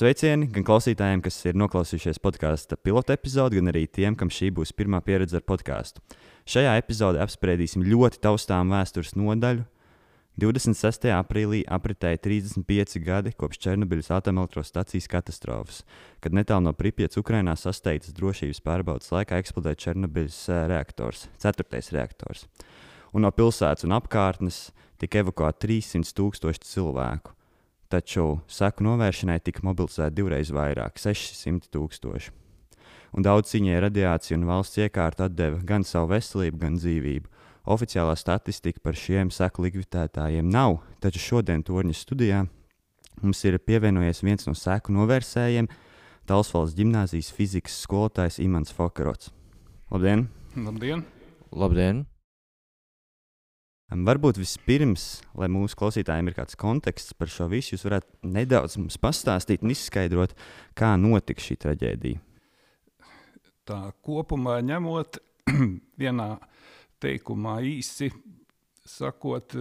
Sveicieni gan klausītājiem, kas ir noklausījušies podkāstu pilotu epizodi, gan arī tiem, kam šī būs pirmā pieredze ar podkāstu. Šajā epizodē apspriedīsim ļoti taustām vēstures nodaļu. 26. aprīlī apritēja 35 gadi kopš Černobiļas atomelektrostacijas katastrofas, kad netālu no Pripjats Ukrainā sasteigtas drošības pārbaudas laikā eksplodēja Černobiļas eh, reaktors, 4. reaktors. Un no pilsētas un apkārtnes tika evakuēti 300 tūkstoši cilvēku taču seku novēršanai tika mobilizēti divreiz vairāk - 600 tūkstoši. Un daudz ciņai radiācija un valsts iekārta deva gan savu veselību, gan dzīvību. Oficiālā statistika par šiem seku likvidētājiem nav, taču šodien Torņas studijā mums ir pievienojies viens no seku novērsējiem - Talsvalds gimnāzijas fizikas skolotājs Imants Fokarots. Labdien! Labdien! Labdien! Varbūt vispirms, lai mūsu klausītājiem ir kāds konteksts par šo visu, jūs varētu nedaudz mums pastāstīt un izskaidrot, kā notika šī traģēdija. Tā kopumā ņemot, vienā teikumā īsi sakot,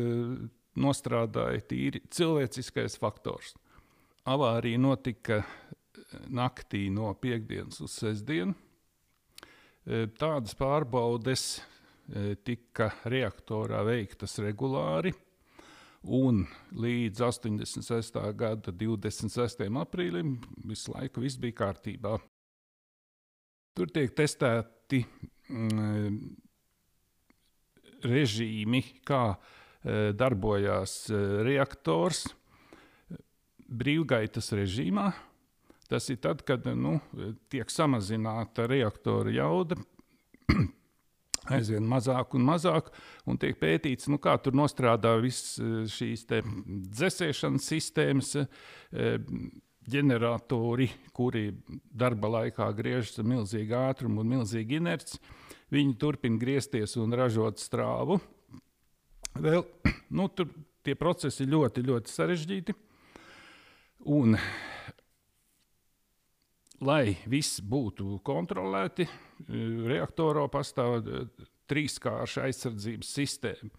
nostrādāja tīri cilvēciskais faktors. Avārija notika naktī no piekdienas uz sestdienu. Tādas pārbaudes tika reaktorā veiktas regulāri. Un līdz 86. gada 26. aprīlim visu laiku viss bija kārtībā. Tur tiek testēti mm, režīmi, kā e, darbojās e, reaktors brīvgaitas režīmā. Tas ir tad, kad nu, tiek samazināta reaktora jauda aizvien mazāk un mazāk, un tiek pētīts, nu, kā tur nostrādā visas eh, šīs dzēsēšanas sistēmas, eh, ģeneratori, kuri darba laikā griežas ar milzīgu ātrumu un milzīgu inerci. Viņi turpina griezties un ražot strāvu. Vēl, nu, tur tie procesi ļoti, ļoti sarežģīti. Un, lai viss būtu kontrolēti, reaktorā pastāv eh, trīskārša aizsardzības sistēma.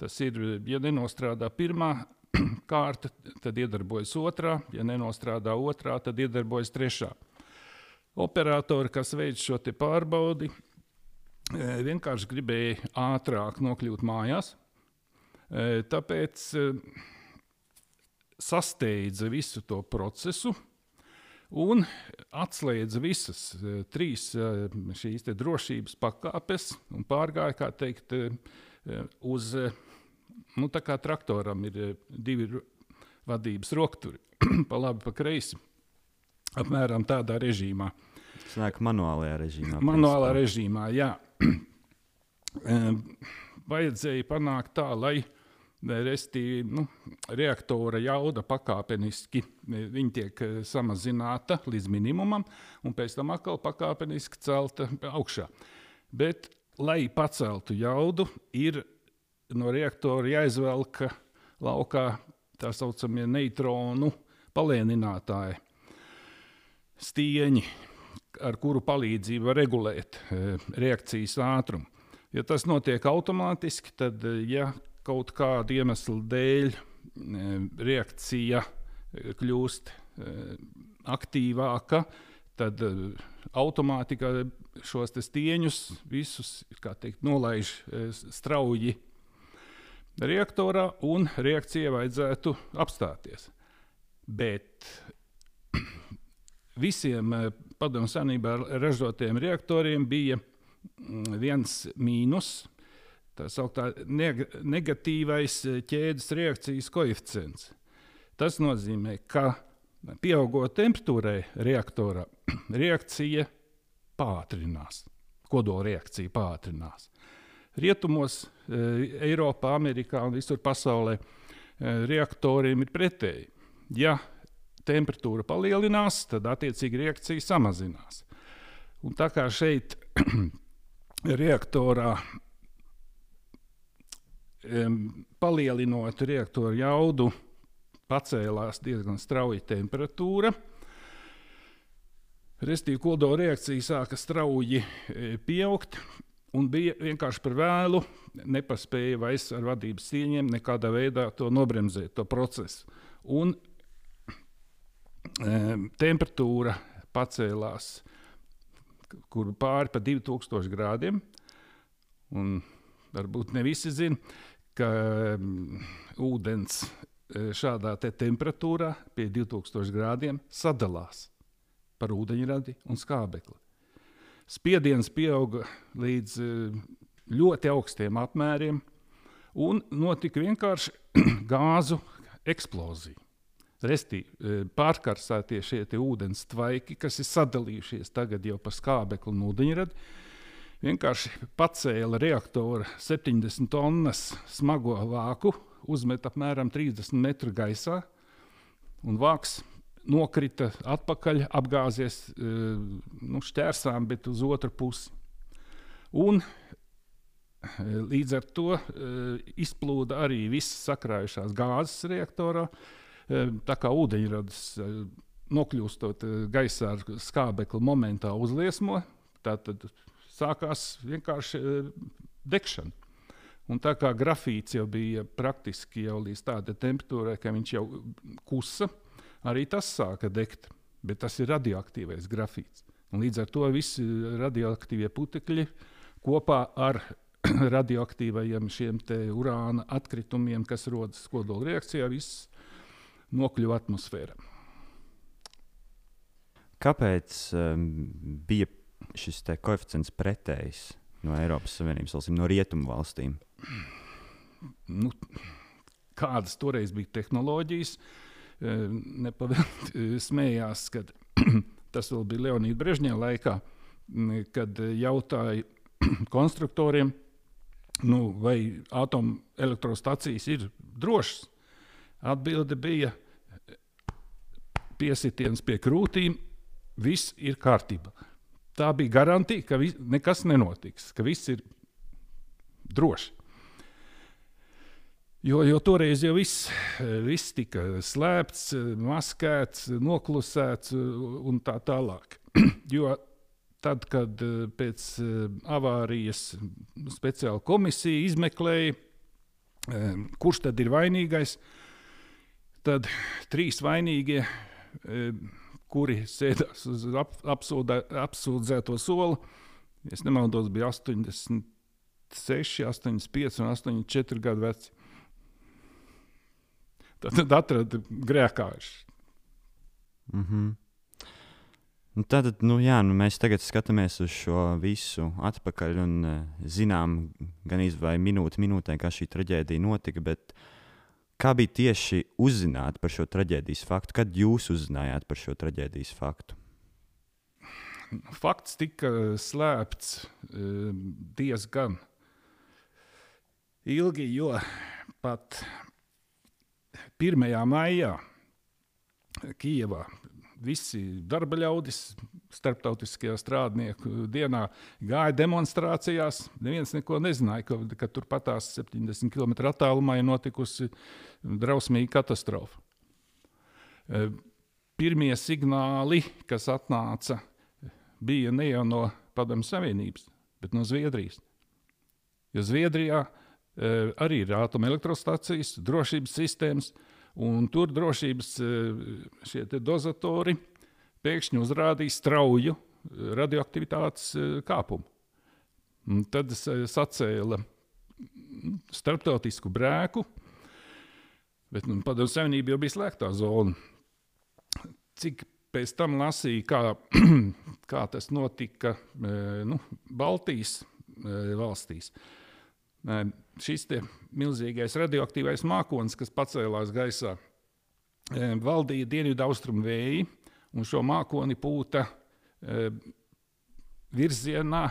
Tas ir, ja nenostrādā pirmā kārta, tad iedarbojas otrā, ja nenostrādā otrā, tad iedarbojas trešā. Operatori, kas veic šo pārbaudi, vienkārši gribēja ātrāk nokļūt mājās. Tāpēc sasteidza visu to procesu, un atslēdza visas e, trīs e, šīs drošības pakāpes un pārgāja, kā teikt, e, uz, nu, tā kā traktoram ir divi vadības rokturi, pa labi, pa kreisi, apmēram tādā režīmā. Tas nāk manuālajā režīmā. Manuālā režīmā, jā. Vajadzēja panākt tā, lai Restīvi, nu, reaktora jauda pakāpeniski tiek eh, samazināta līdz minimumam, un pēc tam atkal pakāpeniski celta augšā. Bet, lai paceltu jaudu, ir no reaktora jāizvelk laukā tā saucamie neitronu palēninātāji, stieņi, ar kuru palīdzību var regulēt e, reakcijas ātrumu. Ja tas notiek automātiski, tad, ja kaut kāda iemesla dēļ e, reakcija e, kļūst e, aktīvāka, tad automātika šos stieņus visus teikt, nolaiž strauji reaktorā, un reakcijai vajadzētu apstāties. Bet visiem padomu senībā ražotiem reaktoriem bija viens mīnus, tā sauktā neg negatīvais eh, ķēdes reakcijas koeficients. Tas nozīmē, ka pieaugot temperatūrai reaktorā, reakcija pātrinās, kodola reakcija pātrinās. Rietumos, eh, Eiropā, Amerikā un visur pasaulē eh, reaktoriem ir pretēji. Ja temperatūra palielinās, tad attiecīgi reakcija samazinās. Un tā kā šeit reaktorā palielinot reaktoru jaudu, pacēlās diezgan strauji temperatūra. Restīvi kodola reakcija sāka strauji e, pieaugt, un bija vienkārši par vēlu. Nepaspēja vairs ar vadības cieņiem nekādā veidā to nobremzēt, to procesu. Un temperatūra pacēlās kur pāri pa 2000 grādiem. Un varbūt ne visi zina, ka um, ūdens šādā te temperatūrā, pie 2000 grādiem, sadalās par ūdeņradi un skābekli. Spiediens pieauga līdz ļoti augstiem apmēriem, un notika vienkārši gāzu eksplozija. Restīvi pārkarsētie šie ūdens tvaiki, kas ir sadalījušies tagad jau par skābekli un ūdeņradi, vienkārši pacēla reaktora 70 tonnas smago vāku, uzmet apmēram 30 metru gaisā, un vāks nokrita atpakaļ, apgāzies nu, šķērsām, bet uz otru pusi. Un līdz ar to izplūda arī visas sakrājušās gāzes reaktorā. Tā kā ūdeņradas nokļūstot gaisā ar skābekli momentā uzliesmo, tad sākās vienkārši degšana. Un tā kā grafīts jau bija praktiski jau līdz tādai temperatūrai, ka viņš jau kusa, arī tas sāka degt. Bet tas ir radioaktīvais grafīts. Un līdz ar to visi radioaktīvie putekļi kopā ar radioaktīvajiem urāna atkritumiem, kas rodas kodola reakcijā, viss nokļuva atmosfērā. Kāpēc um, bija šis koeficients pretējs no Eiropas Savienības valstīm, no rietumu valstīm? Nu, kādas toreiz bija tehnoloģijas? Nepavēlti smējās, kad tas vēl bija Leonīda Brežņēna laikā, kad jautāja konstruktoriem, nu, vai atomelektrostacijas ir drošas. Atbilde bija piesitiens pie krūtīm, viss ir kārtībā. Tā bija garantija, ka vis, nekas nenotiks, ka viss ir droši. Jo, jo toreiz jau viss, viss tika slēpts, maskēts, noklusēts un tā tālāk. jo tad, kad pēc avārijas speciāla komisija izmeklēja, kurš tad ir vainīgais, tad trīs vainīgie, kuri sēdās uz ap, apsūdē, apsūdzēto soli, es nemaldos, bija 86, 85 un 84 gadu veci. Tad atrada grēkājuši. Mm -hmm. Nu, tad, nu, jā, nu, mēs tagad skatāmies uz šo visu atpakaļ un uh, zinām, gan izvēlēji minūti minūtē, kā šī traģēdija notika. Bet kā bija tieši uzzināt par šo traģēdijas faktu? Kad jūs uzzinājāt par šo traģēdijas faktu? Fakts tika slēpts uh, diezgan ilgi, jo pat 1. maijā Kijavā visi darba ļaudis starptautiskajā strādnieku dienā gāja demonstrācijās. Neviens neko nezināja, ka, ka turpat tās 70 km attālumā ir notikusi drausmīga katastrofa. E, pirmie signāli, kas atnāca, bija ne jau no Padomju Savienības, bet no Zviedrijas. Jo Zviedrijā Eh, arī ir atomelektrostacijas, drošības sistēmas, un tur drošības eh, dozatori pēkšņi uzrādīja strauju eh, radioaktivitātes kāpumu. Un tad sacēla mm, starptautisku brēku, bet nu, Padomju Savienība jau bija slēgtā zona. Cik pēc tam lasīja, kā, kā tas notika nu, Baltijas valstīs šis milzīgais radioaktīvais mākonis, kas pacēlās gaisā, valdīja dienvidu austrumu vēji, un šo mākoni pūta virzienā,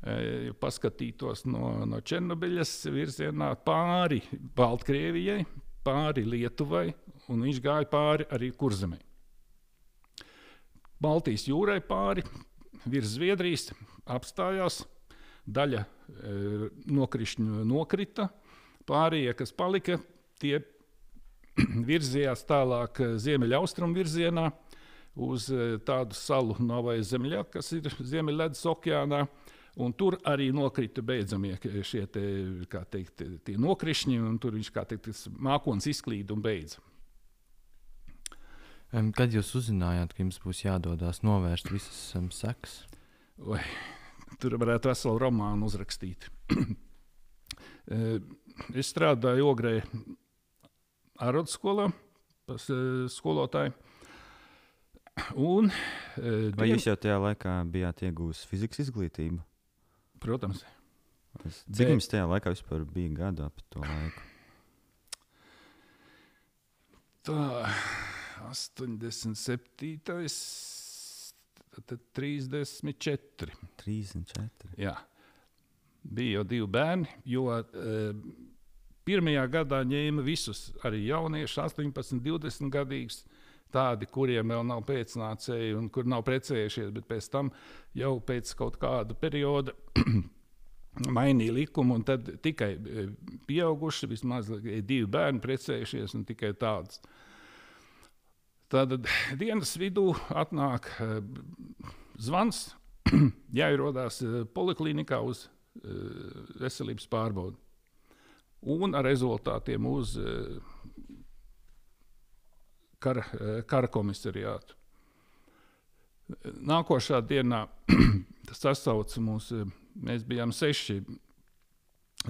ja paskatītos no, no Černobiļas virzienā pāri Baltkrievijai, pāri Lietuvai, un viņš gāja pāri arī Kurzemē. Baltijas jūrai pāri, virs Zviedrijas, apstājās daļa e, nokrišņu nokrita, pārējie, kas palika, tie virzījās tālāk e, ziemeļaustrumu virzienā uz e, tādu salu Novai Zemļā, kas ir Ziemeļledus okeānā. Un tur arī nokrita beidzamie šie te, teikt, nokrišņi, un tur viņš kā teikt, mākslinieks izklīda un beidza. Em, Kad jūs uzzinājāt, ka jums būs jādodas novērst visas um, sekas? Tur varētu veselu romānu uzrakstīt. Eh, es strādāju Ogrē arotskolā, pas eh, skolotāju. Un, eh, Vai dien- jūs jau tajā laikā bijāt iegūmis fizikas izglītību? Protams, Es- Bet- Cik jums tajā laikā vispār bija gada ap to laiku? tā 87. Tad 34. 34. Jā. Bija jau divi bērni, jo e, pirmajā gadā ņēma visus, arī jauniešus, 18, 20 gadīgus, tādi, kuriem vēl nav pēcnācēji un kur nav precējušies, bet pēc tam jau pēc kaut kāda perioda mainīja likumu, un tad tikai e, pieauguši, vismaz e, divi bērni precējušies, un tikai tāds. Tad dienas vidū atnāk e, zvans, jāierodās eh, poliklinikā uz eh, veselības pārbaudi. Un ar rezultātiem uz eh, kara, eh, kara komisariātu. Nākošā dienā tas sasauca mūs, eh, mēs bijām seši,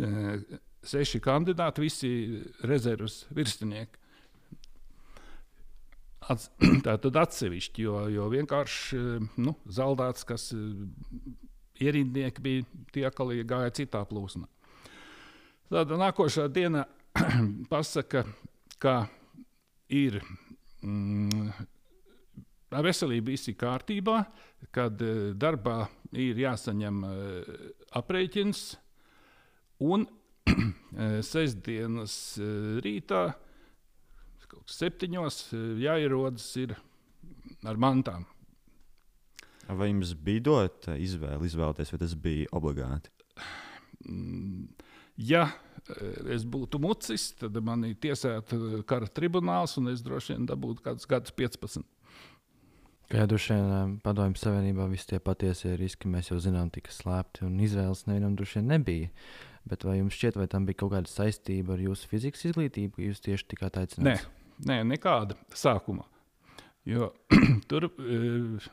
eh, seši kandidāti, visi rezerves virsnieki. Tad atsevišķi, jo, jo vienkārši eh, nu, zaldāts, kas eh, ierindnieki bija tie, kas gāja citā plūsmā. Tad nākošā dienā pasaka, ka ir mm, ar veselību viss ir kārtībā, kad eh, darbā ir jāsaņem aprēķins un sestdienas rītā kaut kas septiņos eh, jāierodas ir ar mantām. Vai jums bija dota izvēle izvēlēties, vai tas bija obligāti? Mm, Ja eh, es būtu mucis, tad man ir tiesāta kara tribunāls, un es droši vien dabūtu kaut kādus 15. Kā jau droši vien padomju savienībā visi tie patiesie riski mēs jau zinām, tika slēpti un izvēles nevienam droši vien nebija. Bet vai jums šķiet, vai tam bija kaut kāda saistība ar jūsu fizikas izglītību, ka jūs tieši tikāt aicināts? nē, nekāda sākumā. Jo tur uh,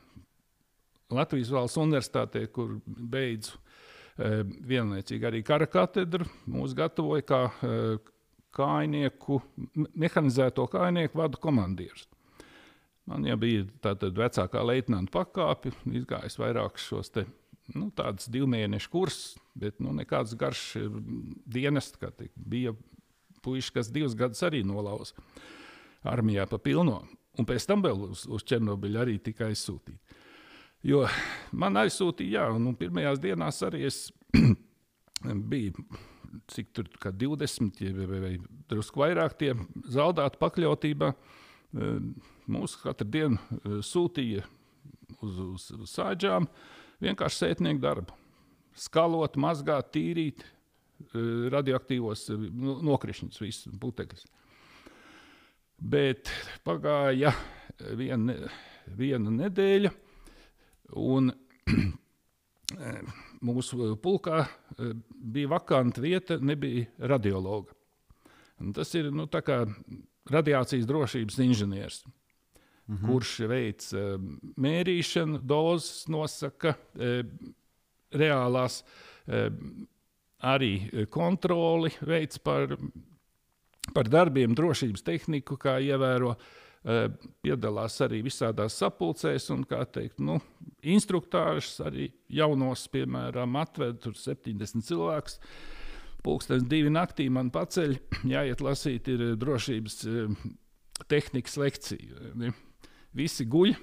Latvijas valsts universitātē, kur beidzu uh, vienlaicīgi arī kara katedru, mūs gatavoja kā uh, kājnieku, me- mehanizēto kājnieku vadu komandierus. Man jau bija tāda vecākā leitnanta pakāpe, izgājis vairākus šos te, nu, tādus divu mēnešu kursus, bet nu, nekāds garš eh, dienests, kā teikt, bija puiši, kas divus gadus arī nolauza armijā pa pilno. Un pēc tam vēl uz, uz Černobiļu arī tika aizsūtīti. Jo man aizsūtīja, jā, un nu, pirmajās dienās arī es biju. Cik tur kā 20 ja, vai, vai, vai drusku vairāk tie zaudēti pakļautībā. Eh, Mūsu katru dienu eh, sūtīja uz, uz, uz sāģām vienkārši sētnieku darbu. Skalot, mazgāt, tīrīt eh, radioaktīvos no- nokrišņus, visas putekļus. Bet pagāja viena, viena nedēļa, un mūsu pulkā eh, bija vakanta vieta, nebija radiologa. Un tas ir nu, radiācijas drošības inženieris, mhm. kurš veic eh, mērīšanu, dozes nosaka, eh, reālās eh, arī eh, kontroli veids par, par darbiem, drošības tehniku, kā ievēro. eh, Piedalās arī visādās sapulcēs, un kā teikt, nu, instruktāžas arī jaunos, piemēram, atved tur 70 cilvēkus. Pūkstens divi naktī man paceļ, jāiet lasīt, eh, drošības eh, tehnikas lekcija. ne. Visi guļ,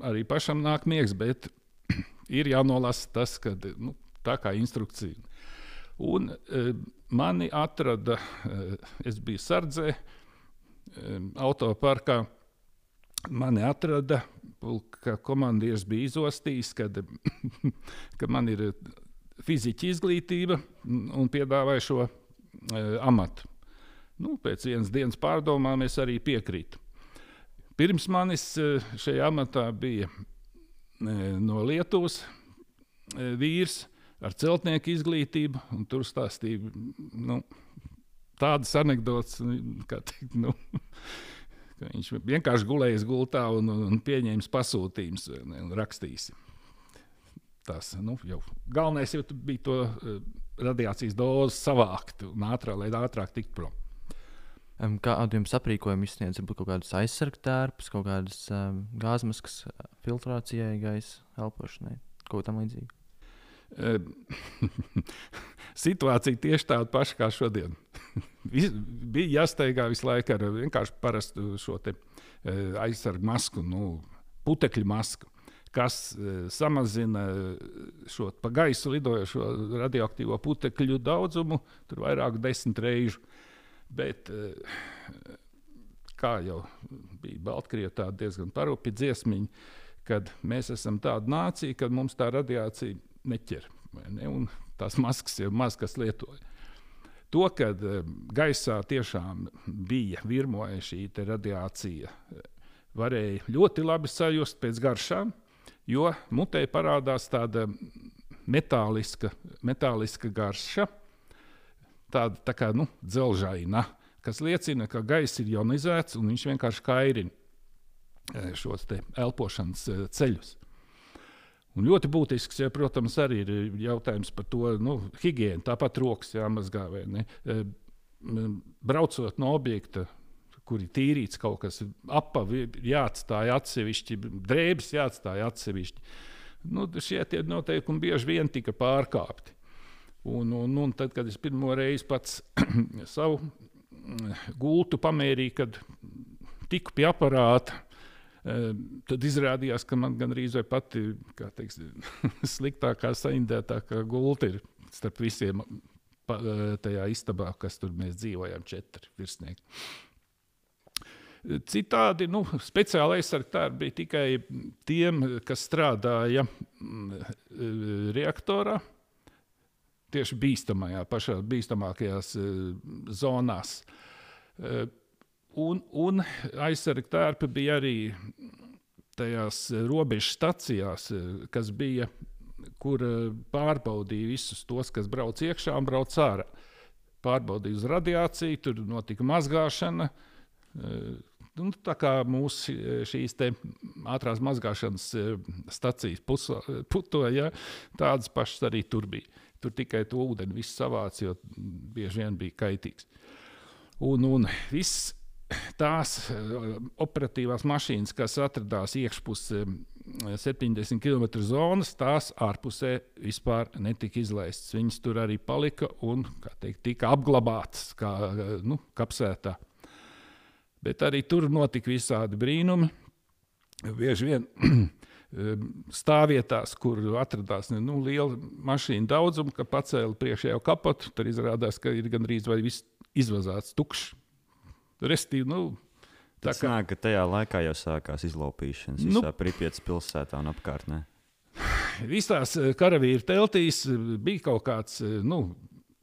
arī pašam nāk miegs, bet ir jānolasa tas, ka nu, tā kā instrukcija. Un e, mani atrada, e, es biju sardzē, e, autoparkā. Mani atrada, ka komandieris bija izostījis, kad, ka man ir fizikas izglītība un piedāvāja šo e, amatu. Nu, pēc vienas dienas pārdomām es arī piekrītu. Pirms manis šajā amatā bija no Lietuvas vīrs ar celtnieku izglītību, un tur stāstīja nu, tādas anekdotas, nu, kā teikt, nu, Viņš vienkārši gulēja gultā un, un pieņēma pasūtījumus un rakstījis. Tas nu, jau galvenais jau bija to uh, radiācijas dozi savākt un ātrāk, lai ātrāk tiktu prom. Kādu jums aprīkojumu izsniedz? Varbūt kaut kādas aizsargtērpus, kaut kādas um, gāzmaskas filtrācijai, gaisa elpošanai, kaut tam līdzīgu. Situācija tieši tāda paša kā šodien. bija jāsteigā visu laiku ar vienkārši parastu šo aizsargu masku, nu, putekļu masku, kas samazina šo pa gaisu lidojošo radioaktīvo putekļu daudzumu, tur vairāk desmit reižu. Bet, kā jau bija Baltkrievijā, tāda diezgan parūpīga dziesmiņa, kad mēs esam tāda nācija, ka mums tā radiācija neķer. Ne? Un tās maskas jau maz kas lietoja. To, ka gaisā tiešām bija virmoja šī radiācija, varēja ļoti labi sajust pēc garšām, jo mutē parādās tāda metāliska, metāliska garša, tāda tā kā nu, dzelžaina, kas liecina, ka gaiss ir ionizēts un viņš vienkārši kairina šos elpošanas ceļus. Un ļoti būtisks, ja, protams, arī ir jautājums par to nu, higiēnu. Tāpat rokas jāmazgā vai ne. E, braucot no objekta, kur ir tīrīts kaut kas, apavi jāatstāj atsevišķi, drēbes jāatstāj atsevišķi. Nu, šie noteikumi bieži vien tika pārkāpti. Un, un, un tad, kad es pirmo reizi pats savu gultu pamērīju, kad tiku pie aparāta, Tad izrādījās, ka man gandrīz vai pati teiks, sliktākā, saindētākā gulta ir starp visiem tajā istabā, kas tur mēs dzīvojam, četri virsnieki. Citādi nu, speciāli aizsargtāji bija tikai tiem, kas strādāja reaktorā, tieši bīstamajā, pašā bīstamākajās zonās. Un, un aizsarga tērpi bija arī tajās robežu stacijās, kas bija, kur eh, pārbaudīja visus tos, kas brauc iekšā un brauc ārā. Pārbaudīja uz radiāciju, tur notika mazgāšana. Nu, tā kā mūsu eh, šīs ātrās mazgāšanas stācijas putoja, tādas pašas arī tur bija. Tur tikai to ūdeni savāca, jo bieži vien bija kaitīgs. Un, un viss tās eh, operatīvās mašīnas, kas atradās iekšpusē 70 km zonas, tās ārpusē vispār netika izlaistas. Viņas tur arī palika un teikt, tika apglabātas kā nu, kapsētā. Bet arī tur notika visādi brīnumi. Bieži vien stāvvietās, kur atradās nu, liela mašīna daudzuma, ka pacēla priekšējo kapotu, tad izrādās, ka ir gandrīz viss izvazāts, tukšs Restīvi, nu, tā kā nāk, tajā laikā jau sākās izlaupīšanas nu, visā Pripētas pilsētā un apkārtnē. Visās eh, karavīru teltīs eh, bija kaut kāds eh, nu,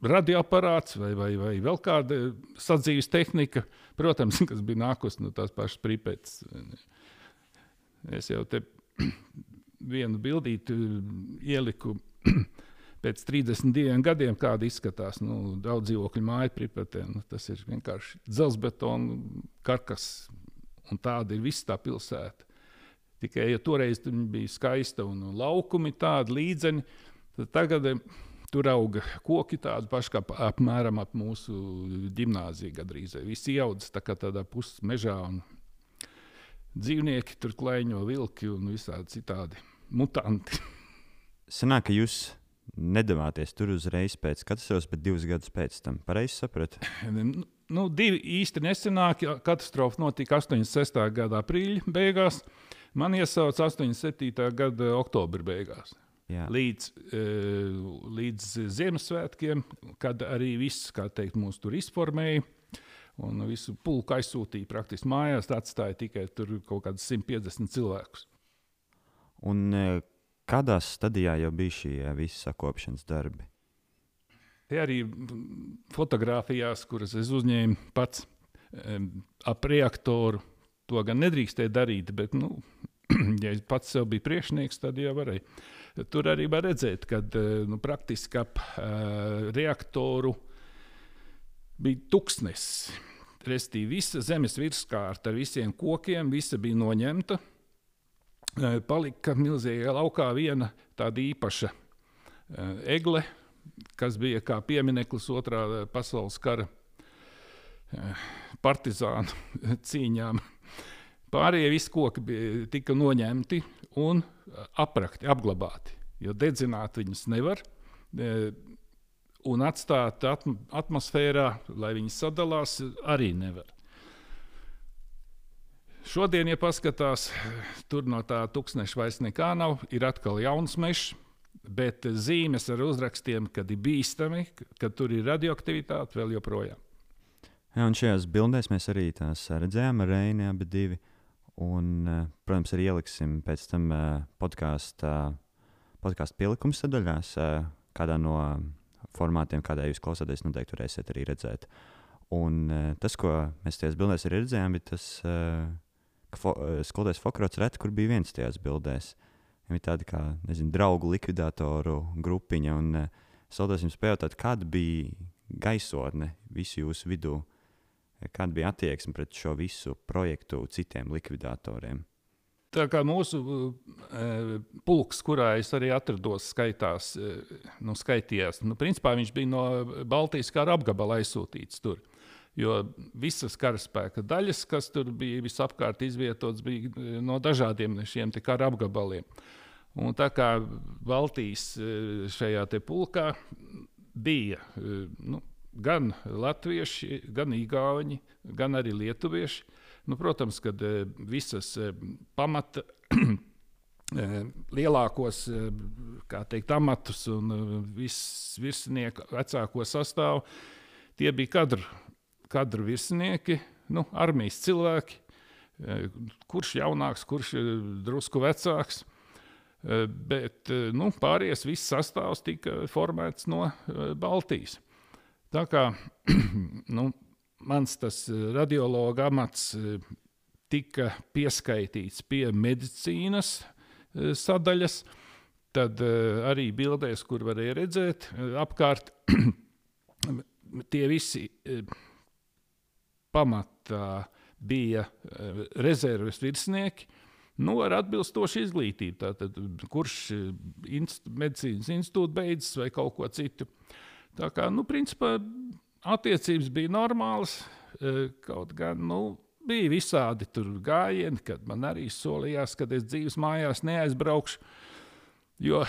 radioaparāts vai, vai, vai vēl kāda sadzīves tehnika, protams, kas bija nākusi no tās pašas Pripētas. Es jau te vienu bildīti ieliku pēc 32 gadiem, kāda izskatās nu, daudz dzīvokļu māju pripatē. Nu, tas ir vienkārši dzelzbetona karkas, un tāda ir visa tā pilsēta. Tikai ja toreiz bija skaista un laukumi tādi līdzeni, tad tagad eh, tur auga koki tādi paši kā apmēram ap mūsu gimnāziju gandrīz. Visi ieaudzis tā kā tādā pusmežā un dzīvnieki tur klaiņo vilki un visādi citādi mutanti. Sanāk, ka jūs nedavāties tur uzreiz pēc katastrofas, bet divus gadus pēc tam. Pareizi sapratu? Nu, divi īsti nesenāk. Katastrofa notika 86. gada aprīļa beigās. Man iesauca 87. gada oktobra beigās. Jā. Līdz, e, līdz Ziemassvētkiem, kad arī viss, kā teikt, mūs tur izformēja. Un visu pulku aizsūtīja praktiski mājās, atstāja tikai kaut kādus 150 cilvēkus. Un, e, Kādā stadijā jau bija šie visi sakopšanas darbi? Tie arī fotografijās, kuras es uzņēmu pats ap reaktoru. To gan nedrīkstēja darīt, bet, nu, ja es pats sev biju priekšnieks, tad jau varēja. Tur arī var redzēt, ka nu, praktiski ap uh, reaktoru bija tuksnesis. Restīvi visa zemes virskārta ar visiem kokiem, visa bija noņemta. Eh, Palika milzīgā laukā viena tāda īpaša eh, egle, kas bija kā piemineklis otrā eh, pasaules kara eh, partizānu cīņām. Pārējie visi koki bija, tika noņemti un eh, aprakti, apglabāti. Jo dedzināt viņus nevar. eh, Un atstāt atm atmosfērā, lai viņi sadalās, arī nevar. Šodien, ja paskatās, tur no tā tūkstneša vairs nekā nav. Ir atkal jauns mežs, bet zīmes ar uzrakstiem, kad ir bīstami, ka tur ir radioaktivitāte, vēl joprojām. Jā, un šajās bildēs mēs arī tās redzējām ar Reini abi divi. Un, eh, protams, arī ieliksim pēc tam podkāstu podkāst pielikumu sadaļās, eh, kādā no formātiem, kādā jūs klausāties, noteikti varēsiet arī redzēt. Un eh, tas, ko mēs tajās bildēs arī redzējām, bija tas, eh, ka fo eh, skolotājs Fokrots reti, kur bija viens tajās bildēs. Viņam ir tāda kā, nezinu, draugu likvidatoru grupiņa. Un eh, es vēlos jums pajautāt, kāda bija gaisotne visu jūsu vidū? Kāda bija attieksme pret šo visu projektu citiem likvidatoriem? Tā kā mūsu uh, pulks, kurā es arī atrados, skaitās, uh, nu, skaitījās, nu, principā viņš bija no Baltijas kara apgabala aizsūtīts tur. Jo visas karaspēka daļas, kas tur bija visapkārt izvietotas, bija eh, no dažādiem šiem kara apgabaliem. Un tā kā Baltijas eh, šajā pulkā bija eh, nu, gan latvieši, gan īgauņi, gan arī lietuvieši. Nu, protams, ka visas pamata lielākos teikt, amatus un visu virsnieku vecāko sastāvu. Tie bija kadru, kadru virsnieki, nu, armijas cilvēki, kurš jaunāks, kurš drusku vecāks. Bet nu, pārējais viss sastāvs tika formēts no Baltijas. Tā kā nu, mans tas radiologa amats tika pieskaitīts pie medicīnas sadaļas, tad arī bildēs, kur varēja redzēt, apkārt tie visi pamatā bija rezerves virsnieki. Nu, ar atbilstošu izglītību. Tātad, kurš inst medicīnas institūts beidzis vai kaut ko citu. Tā kā, nu, principā, attiecības bija normālas. Kaut gan, nu, bija visādi tur gājieni, kad man arī solījās, ka es dzīves mājās neaizbraukšu. Jo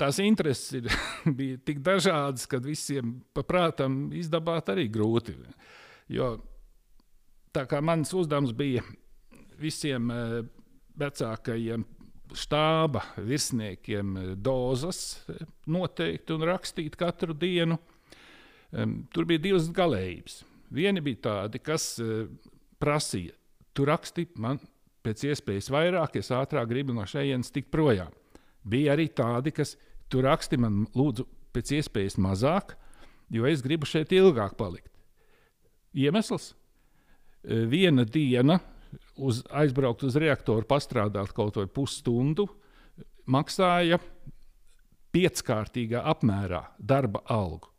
tās intereses ir, bija tik dažādas, ka visiem paprātam izdabāt arī grūti. Jo tā kā mans uzdevums bija visiem vecākajiem štāba virsniekiem dozes noteikt un rakstīt katru dienu. Tur bija divas galējības. Viena bija tāda, kas prasīja, tu raksti man pēc iespējas vairāk, es ātrāk gribu no šejienes tikt projām. Bija arī tādi, kas tu raksti man lūdzu pēc iespējas mazāk, jo es gribu šeit ilgāk palikt. Iemesls? Viena diena uz, aizbraukt uz reaktoru, pastrādāt kaut vai pusstundu, maksāja pieckārtīgā apmērā darba algu.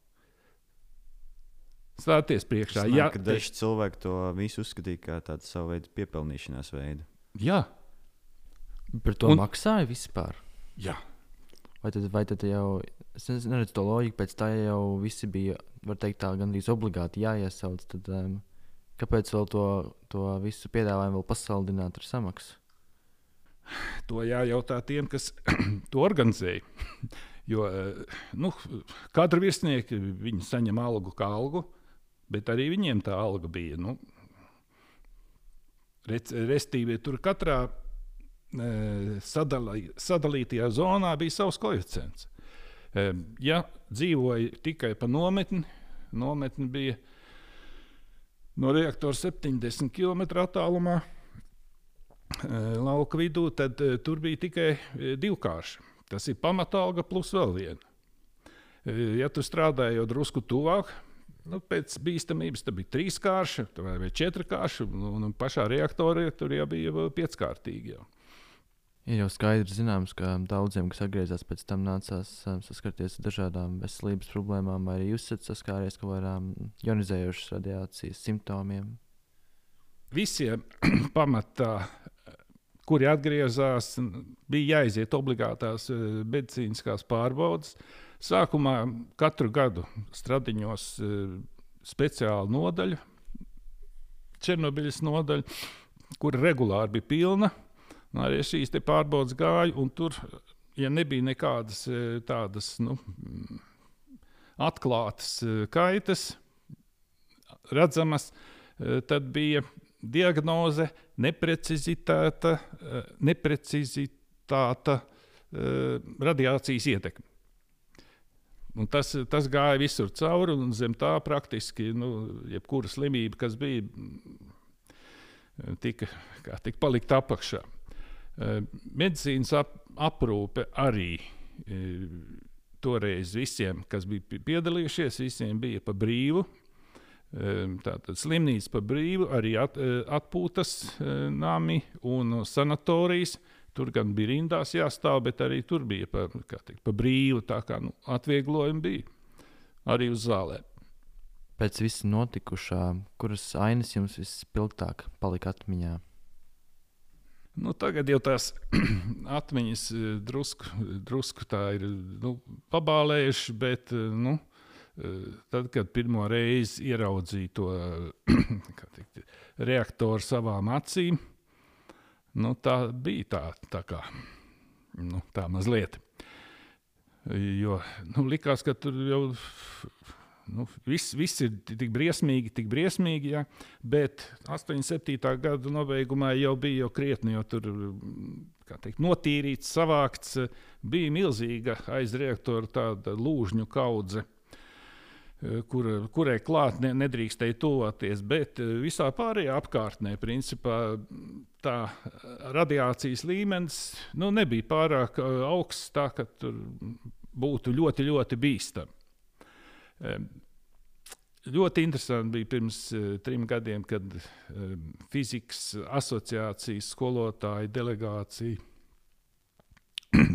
Stāties priekšā. Jā, ka daži cilvēki to visu uzskatīja par tādu savu veidu piepelnīšanās veidu. jā, Par to Un- maksāja vispār. jā. Vai tad, vai tad jau, es nez- neredzu to loģiku, pēc tā jau visi bija, var teikt, tā gandrīz obligāti jāiesauc. Tad, um, kāpēc vēl to, to visu piedāvājumu vēl pasaldināt ar samaksu? To jājautā tiem, kas to organizēja. Jo eh, nu, katra virsnieka saņem algu kā algu, bet arī viņiem tā alga bija. Nu, Restīvi tur katrā eh, sadalī, sadalītajā zonā bija savs koeficients. Eh, Ja dzīvoja tikai pa nometni, nometni bija no reaktora 70 km attālumā, eh, lauka vidū, tad eh, tur bija tikai eh, divkārša. Tas ir pamatalga plus vēl viena. Eh, Ja tu strādāji jau drusku tuvāk, nu, pēc bīstamības tad bija trīskārša vai, vai četrkārša, un, un pašā reaktorā tur jau bija pieckārtīgi. Jau. Ir jau skaidrs, zināms, ka daudziem, kas atgriezās pēc tam, nācās um, saskarties ar dažādām veselības problēmām, vai arī jūs esat saskāries ar kaut kādām ionizējošas radiācijas simptomiem. Visiem pamatā, kuri atgriezās, bija jāiziet obligātās eh, medicīniskās pārbaudes. Sākumā katru gadu stradiņos eh, speciāla nodaļa, Černobiļas nodaļa, kur regulāri bija pilna. Un arī šīs pārbaudas gāja, un tur, ja nebija nekādas e, tādas nu, atklātas e, kaitas, redzamas, e, tad bija diagnoze neprecizitāta, neprecizitāta radiācijas ietekme. Un tas, tas gāja visur cauri, un zem tā praktiski nu, jebkura slimība, kas bija, tika, tika palikt apakšā. Eh, medicīnas ap, aprūpe arī eh, toreiz visiem, kas bija piedalījušies, visiem bija pa brīvu. Eh, tātad slimnīca pa brīvu, arī at, atpūtas nami un sanatorijas. Tur gan bija rindās jāstāv, bet arī tur bija pa, teikt, pa brīvu. Tā kā nu, atvieglojumi bija arī uz zālēm. Pēc visa notikušā, kuras ainas jums vispilgtāk palika atmiņā? Nu, tagad jau tās atmiņas eh, drusku, drusku tā ir nu, pabālējušas, bet eh, nu, eh, tad, kad pirmo reizi ieraudzīju to teikt, reaktoru savām acīm, nu, tā bija tā, tā kā nu, tā mazliet. Jo nu, likās, ka tur jau Nu, viss, viss ir tik briesmīgi, tik briesmīgi, ja, bet 87. gada nobeigumā jau bija jau krietni, jo tur teikt, notīrīts, savākts, bija milzīga aiz reaktora lūžņu kaudze. Kur, kurai klāt ne, nedrīkstēja tuvoties, bet visā pārējā apkārtnē, principā, tā radiācijas līmenis nu, nebija pārāk augsts, tā ka tur būtu ļoti, ļoti bīstami. Ļoti interesanti bija pirms uh, trim gadiem, kad fizikas asociācijas skolotāja delegācija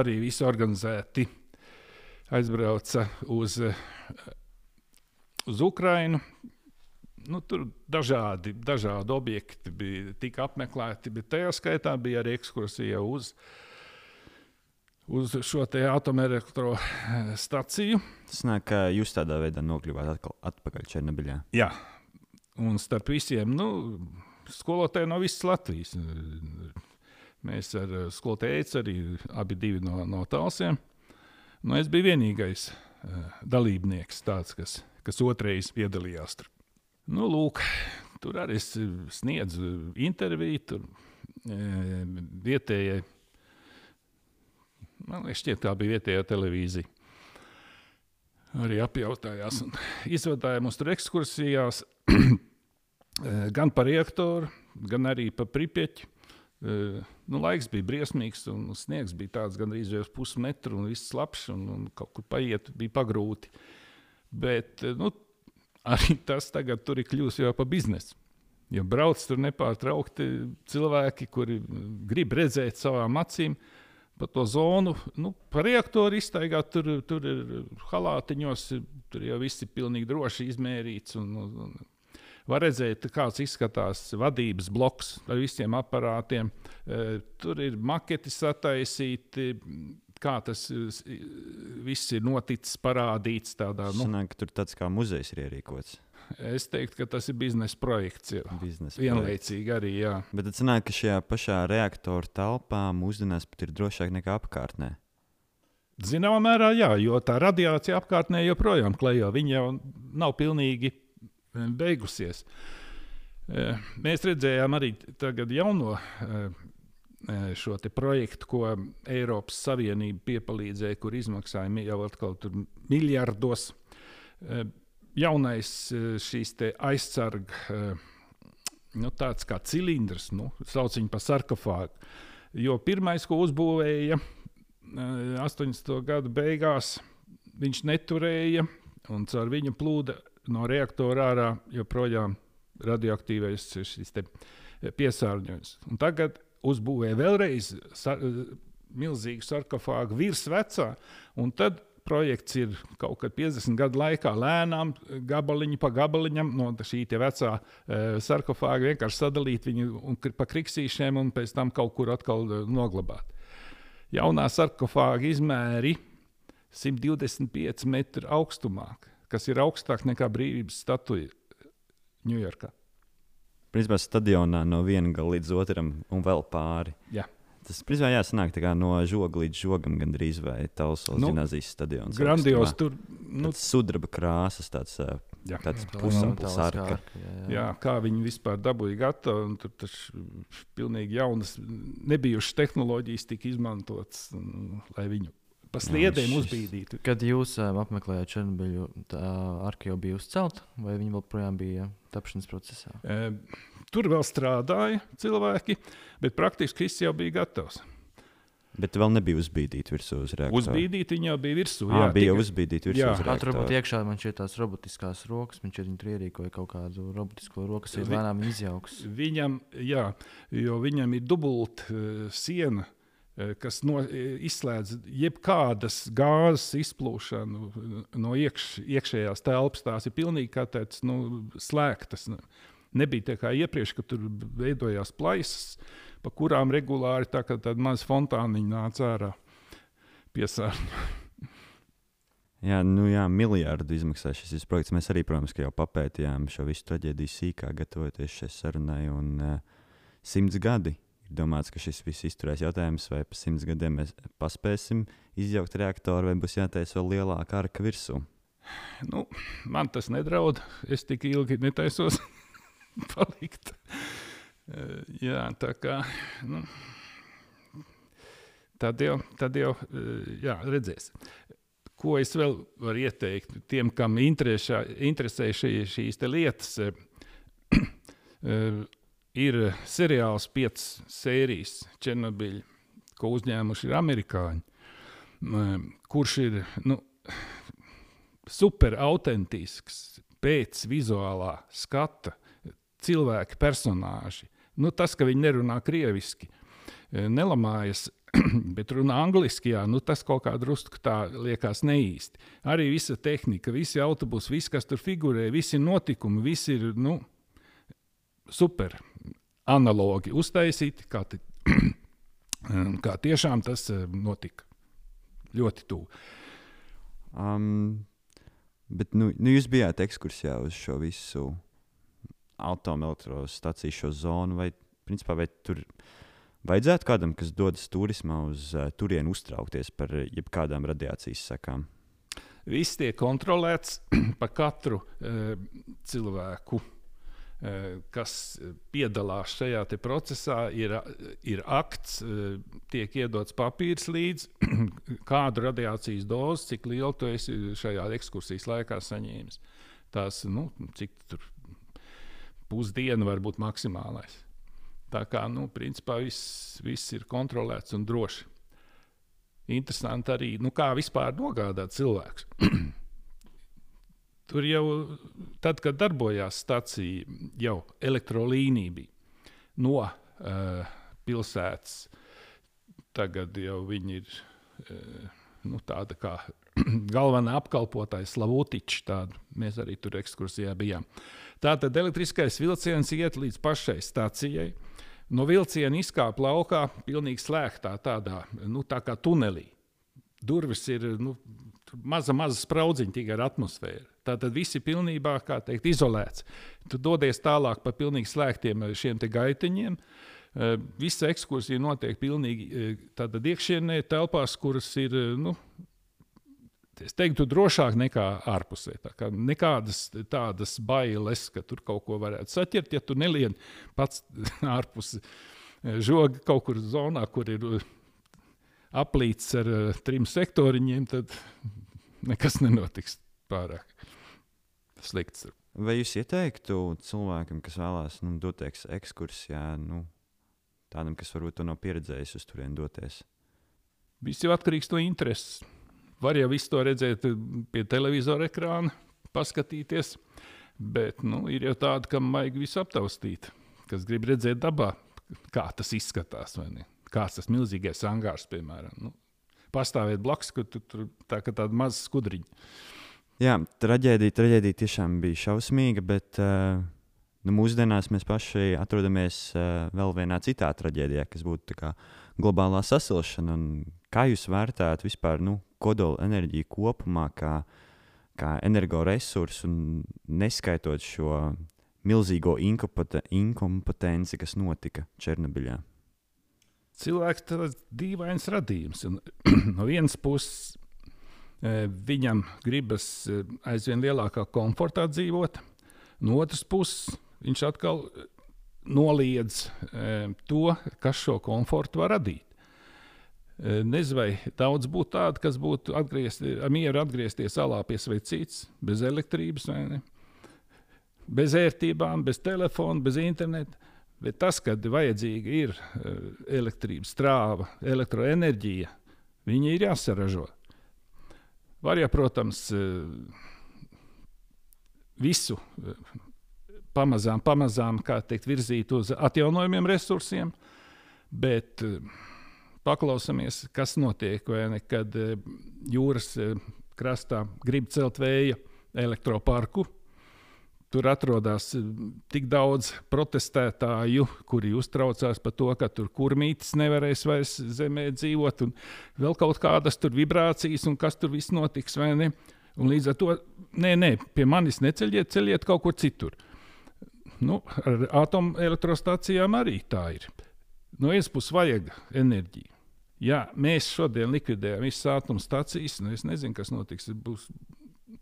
arī visi organizēti aizbrauca uz, uh, uz Ukrajinu. Nu, tur dažādi, dažādi objekti bija tika apmeklēti, bet tajā skaitā bija arī ekskursija uz uh, uz šo atomelektrostaciju. Tas nāk, ka jūs tādā veidā nokļuvāt atkal, atpakaļ Černobiļā. Jā, un starp visiem nu, skolotājiem no visas Latvijas. Mēs ar skolotāju arī abi no, no tālsiem. Nu, es biju vienīgais uh, dalībnieks, tāds, kas, kas otrais piedalījās. Tur. Nu, lūk, tur arī es sniedzu interviju. Tur, e, vietējai Man šķiet, tā bija vietējā televīzija. Arī apjautājās izvadīja mums tur ekskursijās gan par reaktoru, gan arī par pripieķi. Nu, laiks bija briesmīgs, un sniegs bija tāds gandrīz uz pusmetru, un viss slapjš, un, un kaut kur paiet bija pagrūti. Bet nu, arī tas tagad tur ir kļuvis jau par biznesu. Jo brauc tur nepārtraukti cilvēki, kuri grib redzēt savām acīm, uh, pa to zonu, nu, par reaktoru iztaigāt, tur, tur ir halātiņos, tur jau viss ir pilnīgi droši izmērīts. Un, un, var redzēt, kāds izskatās vadības bloks ar visiem aparātiem. E, tur ir maketi sataisīti. Kā tas viss ir noticis, parādīts tādā. Nu, Sanāk, tur tāds kā muzejs ir ierīkots. Es teiktu, ka tas ir biznesa projekts. Biznesa Vienlaicīgi arī. Jā. Bet tad sanāk, ka šajā pašā reaktora telpā mūsdienās pat ir drošāk nekā apkārtnē. Zināmā mērā, jā, jo tā radiācija apkārtnē joprojām klejo. Viņa jau nav pilnīgi eh, beigusies. Eh, mēs redzējām arī jauno eh, šo projektu, ko Eiropas Savienība piepalīdzēja, kur izmaksāja jau atkal miljardos jaunais eh, šīs aizsarga, eh, nu, tāds kā cilindrs, nu, sauc viņu par sarkofāgu. Jo pirmais, ko uzbūvēja 80. Eh, gadu beigās, viņš neturēja, un caur viņu plūda no reaktora ārā joprojām radioaktīvais piesārņojums. Un tagad uzbūvēja vēlreiz sar, milzīgu sarkofāgu virs vecā, un tad projekts ir kaut kad 50 gadu laikā lēnām, gabaliņu pa gabaliņam no šī vecā uh, sarkofāga vienkārši sadalīt viņu pa kriksīšiem un pēc tam kaut kur atkal uh, noglabāt. Jaunā sarkofāga izmēri 125 metru augstumā, kas ir augstāk nekā brīvības statuja Ņujorkā. Principā stadionā no viena gala līdz otram un vēl pāri. Jā. Tas principā jāsanāk no žoga līdz žogam, gandrīz vai Talsas Nu, gimnazijas stadions. Grandios tur. Nu, Tāds sudraba krāsas, tāds, Jā. tāds jā, jā. jā, kā viņi vispār dabūja gatavu. un Tur tas pilnīgi jaunas, nebijušas tehnoloģijas tika izmantotas, lai viņu pa sliedēm uzbīdītu. Kad jūs um, apmeklējāt Černobiļu, tā arka jau bija uzcelta, vai viņi joprojām bija tapšanas procesā? E, Tur vēl strādāja cilvēki, bet praktiski viss jau bija gatavs. Bet vēl nebija uzbīdīta virsū uz reaktora. Uzbīdīt viņa jau bija virsū. Jā, bija jau tikai- uzbīdīta virsū Jā. uz tur reaktora. iekšā man šķiet tās robotiskās rokas, viņš tur ierīkoja kaut kādu robotisko roku, kas ir lēnām izjauks. Viņam, jā, jo viņam ir dubulta uh, siena, uh, kas no, uh, izslēdz jebkādas gāzes izplūšanu no iekš, iekšējās telpas. Tās ir pilnīgi kā tāds nu, slēgtas. Ne- Nebija tā kā iepriekš, kad tur veidojās plaisas, pa kurām regulāri tā kā tāda maza fontāniņa nāca ārā piesārņot. Jā, nu jā, miljardu izmaksā šis projekts. Mēs arī, protams, jau papētījām šo visu traģēdiju sīkāk, gatavoties šai sarunai. Un uh, simts gadi ir domāts, ka šis viss izturēs. Jautājums, vai pa simts gadiem mēs paspēsim izjaukt reaktoru, vai būs jātaisa vēl lielāka arka virsū. Nu, man tas nedraud. Es tik ilgi netaisos palikt. Eh, Jā, tā kā. Nu, tad jau, tad jau eh, jā, redzēs. Ko es vēl varu ieteikt tiem, kam interesē, interesē šī, šīs lietas? eh, Ir seriāls, piecas sērijas, Černobiļa, ko uzņēmuši amerikāņi, kurš ir nu, super autentisks, pēc vizuālā skata, cilvēki, personāži. Nu, tas, ka viņi nerunā krieviski, eh, nelamājas, bet runā angliski, jā, nu, tas kaut kā drusku tā liekas neīsti. Arī visa tehnika, visi autobusi, viss, kas tur figurē, visi notikumi, visi ir nu, super analogi uztaisīti, kā, ti, kā tiešām tas eh, notika. Ļoti tuvu. Um, bet nu, nu, jūs bijāt ekskursijā uz šo visu atomelektrostaciju, šo zonu, vai, principā, vai tur vajadzētu kādam, kas dodas turismā uz uh, turieni, uztraukties par uh, jebkādām radiācijas sekām? Viss tiek kontrolēts par katru e, cilvēku, e, kas piedalās šajā procesā. Ir, ir akts, tiek iedots papīrs līdzi, kādu radiācijas dozi, cik lielu tu esi šajā ekskursijas laikā saņēmis. Tās, nu, cik tur pusdiena var būt maksimālais. Tā kā, nu, principā viss, viss ir kontrolēts un droši. Interesanti arī, nu, kā vispār nogādāt cilvēku. Tur jau, tad, kad darbojās stācija, jau elektrolīnija bija no uh, pilsētas. Tagad jau viņi ir uh, nu, tāda kā galvenā apkalpotāja Slavutiča. Tāda. Mēs arī tur ekskursijā bijām. Tātad elektriskais vilciens iet līdz pašai stācijai. No vilciena izkāpa laukā, pilnīgi slēgtā, tādā nu, tā kā tunelī. Durvis ir nu, maza, maza spraudziņa tikai ar atmosfēru. Tātad viss ir pilnībā teikt, izolēts. Tu dodies tālāk pa pilnīgi slēgtiem eh, šiem gaitiņiem. Eh, Visa ekskursija notiek pilnīgi eh, tādā iekšienē, telpās, kuras ir nu, es teiktu, drošāk nekā ārpusē. Tā kā nekādas tādas bailes, ka tur kaut ko varētu saķert, ja tu nelien pats ārpus žoga kaut kur zonā, kur ir aplīts ar trim sektoriņiem, tad nekas nenotiks pārāk slikts. Vai jūs ieteiktu cilvēkam, kas vēlās nu, doties ekskursijā, nu, tādam, kas varbūt to nav pieredzējis, uz turieni doties? Viss jau atkarīgs no intereses. Var jau visu to redzēt pie televizora ekrāna, paskatīties, bet nu, ir jau tādi, kam vajag visu aptaustīt, kas grib redzēt dabā, kā tas izskatās. Kāds tas milzīgais angārs, piemēram. Nu, pastāvēt blakus, kur tu, tur tā kā tāda maza skudriņa. Jā, traģēdija, traģēdija tiešām bija šausmīga, bet uh, nu, mūsdienās mēs paši atrodamies uh, vēl vienā citā traģēdijā, kas būtu globālā sasilšana. Un kā jūs vērtējat vispār nu, kodola enerģiju kopumā, kā, kā energoresursu, neskaitot šo milzīgo inkompetenci, kas notika Černobiļā? cilvēks ir dīvains radījums. Un, no vienas puses, e, viņam gribas e, aizvien lielākā komfortā dzīvot, no otras puses, viņš atkal noliedz e, to, kas šo komfortu var radīt. Nezinu, vai daudz būtu tādu, kas būtu atgriezti, mieru atgriezties salā pie svecītes, bez elektrības, bez ērtībām, bez telefona, bez interneta. Bet tas, kad vajadzīga ir eh, elektrības strāva, elektroenerģija, viņi ir jāsaražo. Var jau, protams, eh, visu eh, pamazām, pamazām teikt, virzīt uz atjaunojumiem resursiem, bet paklausāmies, kas notiek, ne, kad jūras krastā grib celt vēja elektroparku Tur atrodas eh, tik daudz protestētāju, kuri uztraucās par to, ka tur kurmītis nevarēs vairs zemē dzīvot, un vēl kaut kādas tur vibrācijas, un kas tur viss notiks. Un līdz ar to, nē, nē, pie manis neceļiet, ceļiet kaut kur citur. Nu, ar atomelektrostacijām arī tā ir. No vienas puses, vajag enerģiju. Ja mēs šodien likvidējam visas atomstacijas, nu es nezinu, kas notiks. Būs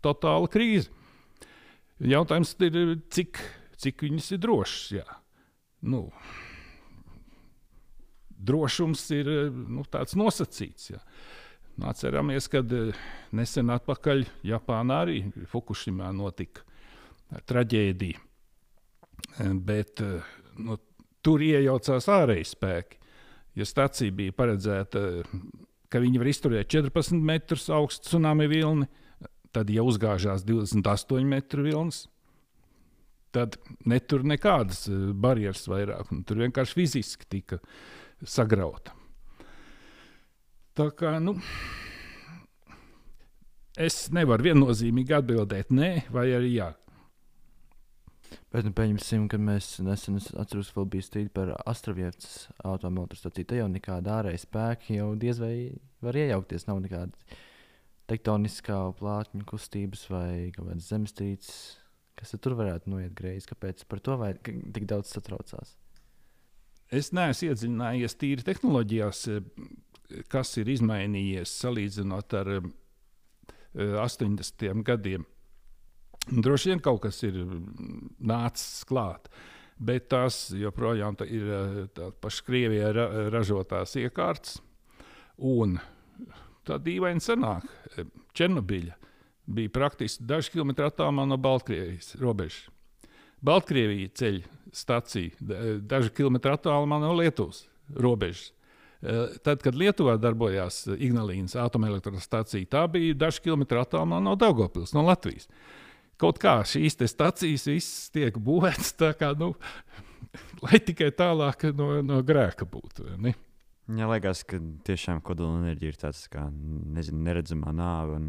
totāla krīze. Jautājums ir, cik, cik viņas ir drošas. Jā. Nu, drošums ir nu, tāds nosacīts. Jā. Nu, atceramies, ka nesen atpakaļ Japānā arī Fukushimā notika traģēdija. Bet nu, tur iejaucās ārēji spēki. Ja stācija bija paredzēta, ka viņi var izturēt 14 metrus augstu tsunami vilni, Tad, ja uzgāžās 28 metru vilnis, tad netur nekādas eh, barjeras vairāk. Tur vienkārši fiziski tika sagrauta. Tā kā nu, es nevaru viennozīmīgi atbildēt nē vai arī jā. Bet, nu, pieņemsim, ka mēs nesen atceros, ka bija strīds par Astravietas atomelektrostaciju. Te jau nekāda ārēja spēka jau diez vai var iejaukties. Nav nekādas tektoniskā plātņu kustības vai kādas zemestrīces, kas tur varētu noiet greizi. Kāpēc par to vajag tik daudz satraucās? Es neesmu iedziļinājies tīri tehnoloģijās, kas ir izmainījies salīdzinot ar 80. Eh, gadiem. Droši vien kaut kas ir nācis klāt, bet tās joprojām ir eh, pašas Krievijā ražotās iekārtas. Un tā dīvaini sanāk. Černobiļa bija praktiski daži kilometri attālumā no Baltkrievijas robežas. Baltkrievija ceļ stācija daži kilometri attālumā no Lietuvas robežas. E, tad, kad Lietuvā darbojās Ignalīnas atomelektrostacija, tā bija daži kilometri attālumā no Daugopils, no Latvijas. Kaut kā šīs stacijas visas tiek būvētas tā, kā, nu, lai tikai tālāk no, no grēka būtu. Ne? Jā, liekas, ka tiešām kodola enerģija ir tāds kā nezinu, neredzamā nāve.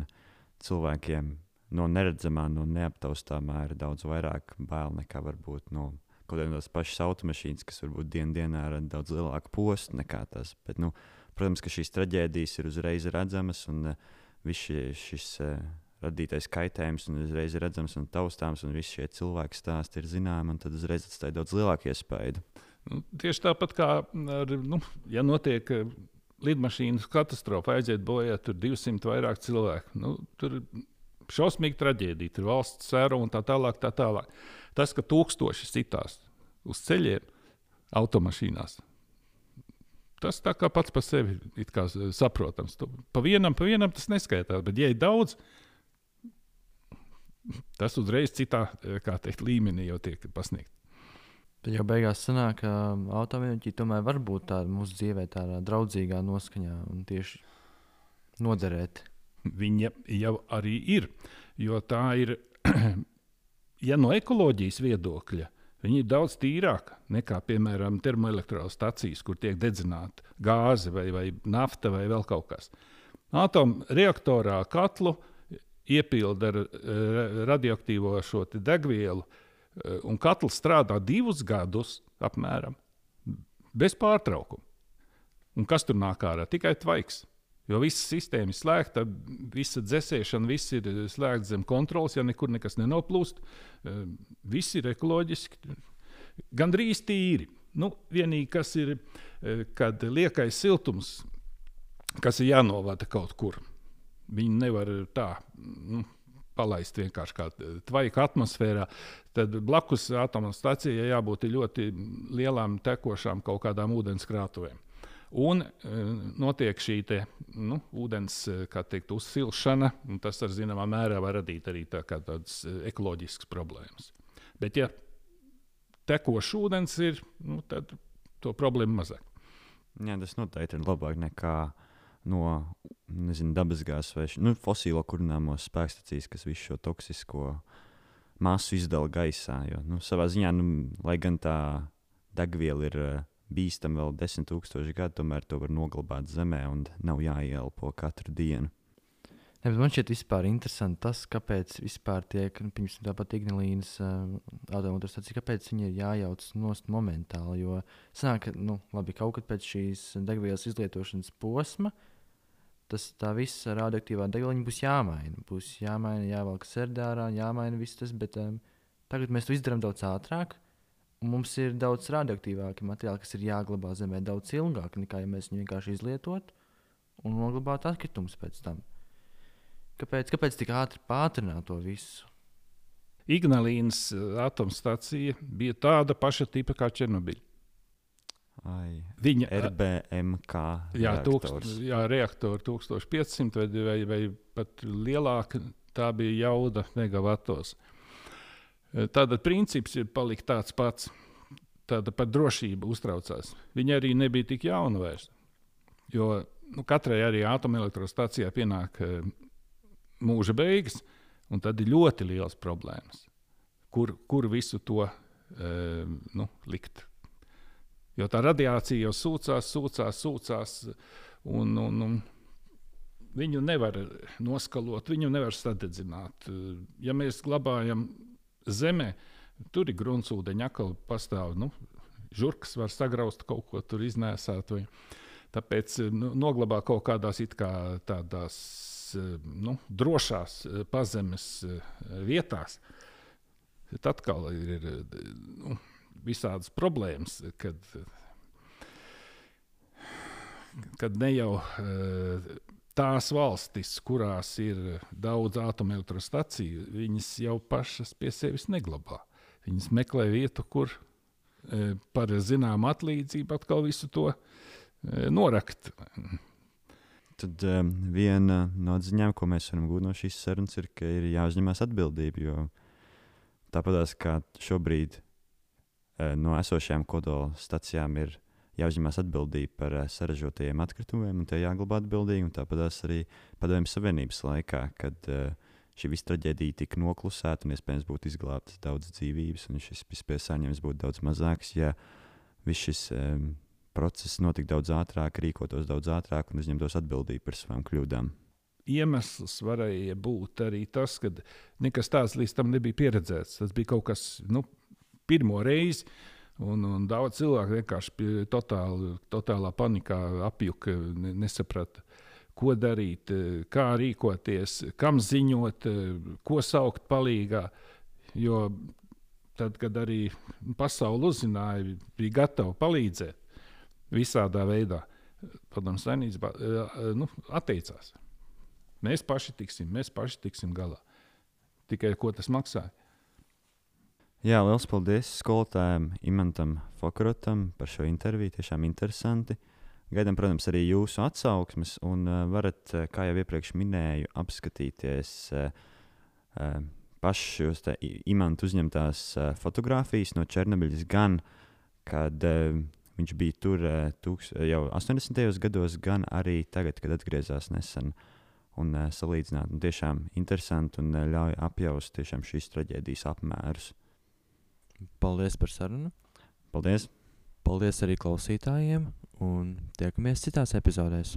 Cilvēkiem no neredzamā, no neaptaustāmā ir daudz vairāk bail nekā varbūt no kaut kādas pašas automašīnas, kas varbūt dienā dienā ar daudz lielāku postu nekā tas. Bet, nu, protams, ka šīs traģēdijas ir uzreiz redzamas un uh, viss šis uh, radītais kaitējums ir uzreiz redzams un taustāms, un visi šie cilvēki stāsti ir zināmi, un tad uzreiz atstāja daudz lielāku iespēju. Nu, tieši tāpat kā, ar, nu, ja notiek eh, lidmašīnas katastrofa, aiziet bojā tur 200 vairāk cilvēku. Nu, tur šausmīga traģēdija, tur valsts sēra un tā tālāk. Tā tālāk. Tas, ka tūkstoši sitās uz ceļiem, automašīnās. Tas tā kā pats par sevi ir saprotams. Tu, pa vienam, pa vienam tas neskaitās, bet, ja ir daudz, tas uzreiz citā eh, teikt, līmenī jau tiek pasniegts. Tad jau beigās sanāk, ka automašīna tomēr var būt tāda mūsu dzīvē, tādā draudzīgā noskaņā un tieši noderēt. Viņa jau arī ir. Jo tā ir, ja no ekoloģijas viedokļa, Viņi ir daudz tīrāki nekā, piemēram, termoelektrostacijas, kur tiek dedzināta gāze vai, vai nafta vai vēl kaut kas. Atomreaktorā katlu iepilda ar uh, radioaktīvo šo degvielu, uh, un katls strādā divus gadus apmēram bez pārtraukuma. Un kas tur nāk ārā? Tikai tvaiks. Jo visa sistēma ir slēgta, visa dzēsēšana, viss ir slēgts zem kontrols, ja nekur nekas nenoplūst. Eh, viss ir ekoloģiski, gandrīz tīri. Nu, vienīgi kas ir, eh, kad liekais siltums, kas ir jānovada kaut kur. Viņi nevar tā nu, palaist vienkārši kā tvaika atmosfērā. Tad blakus atomostacijai jābūt ļoti lielām tekošām kaut kādām ūdenskrātuvēm. Un e, notiek šī te, nu, ūdens e, teikt, uzsilšana, un tas ar zināmā mērā var radīt arī tā tādas e, ekoloģiskas problēmas. Bet, ja tekošs ūdens ir, nu, tad to problēmu mazāk. Jā, tas noteikti ir labāk nekā no nezinu, dabasgāzes vai nu, fosīlo kurināmo spēkstacijas, kas visu šo toksisko masu izdala gaisā. Jo, nu, savā ziņā, nu, lai gan tā degviela ir bīstam vēl desmit tūkstoši gadu, tomēr to var noglabāt zemē un nav jāielpo katru dienu. Ne, man šķiet, vispār interesanti tas, kāpēc vispār tiek, nu, piemēram, tāpat Ignalīnas uh, automobilistācija, kāpēc viņi ir jājauc nost momentāli. Jo sanāk, ka, nu, labi, kaut kad pēc šīs degvielas izlietošanas posma, tas tā visa radioaktīvā degviela būs jāmaina. Būs jāmaina, jāvelk sērdārā, jāmaina viss tas, bet um, tagad mēs to izdarām daudz ātrāk. Mums ir daudz radioaktīvāki materiāli, kas ir jāglabā zemē daudz ilgāk nekā ja mēs viņu vienkārši izlietotu un noglabātu atkritumus pēc tam. Kāpēc, kāpēc tik ātri pātrināt to visu? Ignalīnas eh, atomstacija bija tāda paša tipa kā Černobiļa. Ai, Viņa RBMK. Jā, tūkst, jā reaktori 1500 vai, vai, vai pat lielāka. Tā bija jauda megavatos. Tātad princips ir palikt tāds pats. Tāda par drošību uztraucās. Viņa arī nebija tik jauna vairs. Jo nu, katrai arī atomelektrostacijā pienāk uh, mūža beigas, un tad ir ļoti liels problēmas. Kur, kur visu to uh, nu, likt? Jo tā radiācija jau sūcās, sūcās, sūcās. Un, un, un viņu nevar noskalot, viņu nevar sadedzināt. Ja mēs glabājam zemē, tur ir gruntsūdeņa, atkal pastāv. Nu, Žurkas var sagraust kaut ko tur iznēsāt. Vai. Tāpēc nu, noglabā kaut kādās kā tādās nu, drošās pazemes vietās. Tad atkal ir nu, visādas problēmas, kad, kad ne jau tās valstis, kurās ir daudz atomelektrostaciju, viņas jau pašas pie sevis neglabā. Viņas meklē vietu, kur e, par zināmu atlīdzību atkal visu to e, norakt. Tad um, viena no atziņām, ko mēs varam gūt no šīs sarunas, ir, ka ir jāuzņemas atbildība. Jo tāpat kā šobrīd no esošajām kodola stacijām ir jāuzņemas atbildība par uh, saražotajiem atkritumiem, un tie jāglabā atbildīgi. Tāpat arī Padomju Savienības laikā, kad uh, šī visa traģēdija tika noklusēta un iespējams būtu izglābtas daudz dzīvības, un šis piesārņojums būtu daudz mazāks, ja viss šis um, process notiktu daudz ātrāk, rīkotos daudz ātrāk un uzņemtos atbildību par savām kļūdām. Iemesls varēja būt arī tas, ka nekas tāds līdz tam nebija pieredzēts. Tas bija kaut kas nu, pirmo reizi. Un, un daudz cilvēku vienkārši totāli, totālā panikā apjuka, nesaprata, ko darīt, kā rīkoties, kam ziņot, ko saukt palīgā. Jo tad, kad arī pasaule uzzināja, bija gatava palīdzēt visādā veidā, padomu saimniecībā nu, atteicās. Mēs paši tiksim, mēs paši tiksim galā. Tikai ko tas maksāja? Jā, liels paldies skolotājiem Imantam Fokrotam par šo interviju. Tiešām interesanti. Gaidām, protams, arī jūsu atsauksmes, un uh, varat, uh, kā jau iepriekš minēju, apskatīties uh, uh, pašas šos imantu uzņemtās uh, fotogrāfijas no Černobiļas, gan kad uh, viņš bija tur uh, tūks, jau 80. gados, gan arī tagad, kad atgriezās nesen. Un uh, salīdzināt, un tiešām interesanti un uh, ļauj apjaust šīs traģēdijas apmērus. Paldies par sarunu. Paldies! Paldies arī klausītājiem. Un tiekamies citās epizodēs.